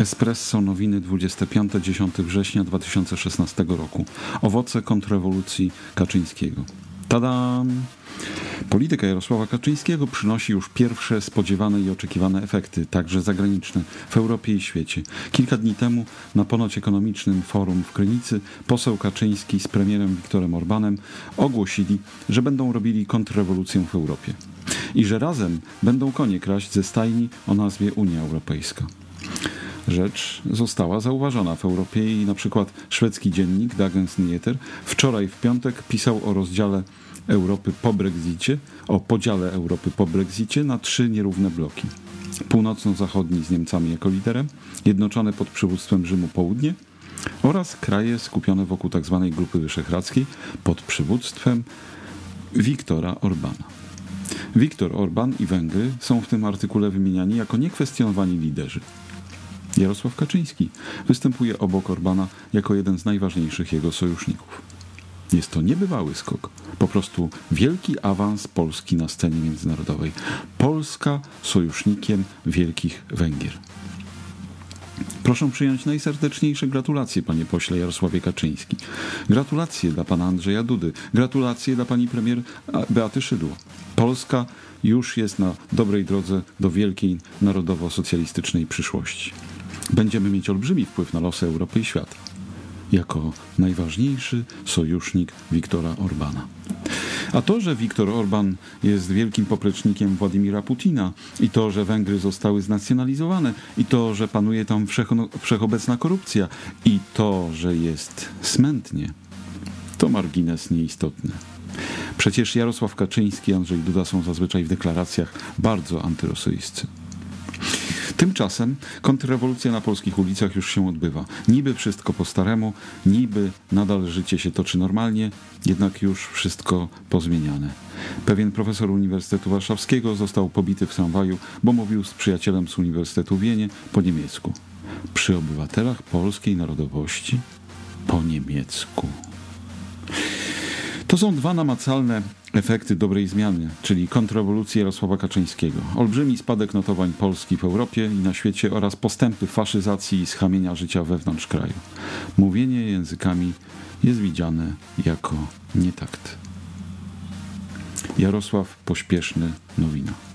Espresso Nowiny 25-10 września 2016 roku. Owoce kontrrewolucji Kaczyńskiego. Tada! Polityka Jarosława Kaczyńskiego przynosi już pierwsze spodziewane i oczekiwane efekty, także zagraniczne, w Europie i świecie. Kilka dni temu na ponoć ekonomicznym forum w Krynicy poseł Kaczyński z premierem Viktorem Orbanem ogłosili, że będą robili kontrrewolucję w Europie i że razem będą konie kraść ze stajni o nazwie Unia Europejska rzecz została zauważona w Europie i na przykład szwedzki dziennik Dagens Nyheter wczoraj w piątek pisał o rozdziale Europy po Brexicie, o podziale Europy po Brexicie na trzy nierówne bloki. Północno-zachodni z Niemcami jako liderem, jednoczone pod przywództwem Rzymu Południe oraz kraje skupione wokół tzw. Tak Grupy Wyszehradzkiej pod przywództwem Wiktora Orbana. Viktor Orban i Węgry są w tym artykule wymieniani jako niekwestionowani liderzy. Jarosław Kaczyński występuje obok Orbana jako jeden z najważniejszych jego sojuszników. Jest to niebywały skok, po prostu wielki awans Polski na scenie międzynarodowej. Polska sojusznikiem wielkich Węgier. Proszę przyjąć najserdeczniejsze gratulacje, panie pośle Jarosławie Kaczyński. Gratulacje dla pana Andrzeja Dudy. Gratulacje dla pani premier Beaty Szydło. Polska już jest na dobrej drodze do wielkiej narodowo-socjalistycznej przyszłości. Będziemy mieć olbrzymi wpływ na losy Europy i świata jako najważniejszy sojusznik Wiktora Orbana. A to, że Viktor Orban jest wielkim poplecznikiem Władimira Putina i to, że Węgry zostały znacjonalizowane i to, że panuje tam wszechobecna korupcja i to, że jest smętnie, to margines nieistotny. Przecież Jarosław Kaczyński i Andrzej Duda są zazwyczaj w deklaracjach bardzo antyrosyjscy. Tymczasem kontrrewolucja na polskich ulicach już się odbywa. Niby wszystko po staremu, niby nadal życie się toczy normalnie, jednak już wszystko pozmieniane. Pewien profesor Uniwersytetu Warszawskiego został pobity w tramwaju, bo mówił z przyjacielem z Uniwersytetu Wienie po niemiecku. Przy obywatelach polskiej narodowości po niemiecku. To są dwa namacalne efekty dobrej zmiany, czyli kontrrewolucji Jarosława Kaczyńskiego. Olbrzymi spadek notowań Polski w Europie i na świecie oraz postępy faszyzacji i schamienia życia wewnątrz kraju. Mówienie językami jest widziane jako nietakt. Jarosław Pośpieszny, nowina.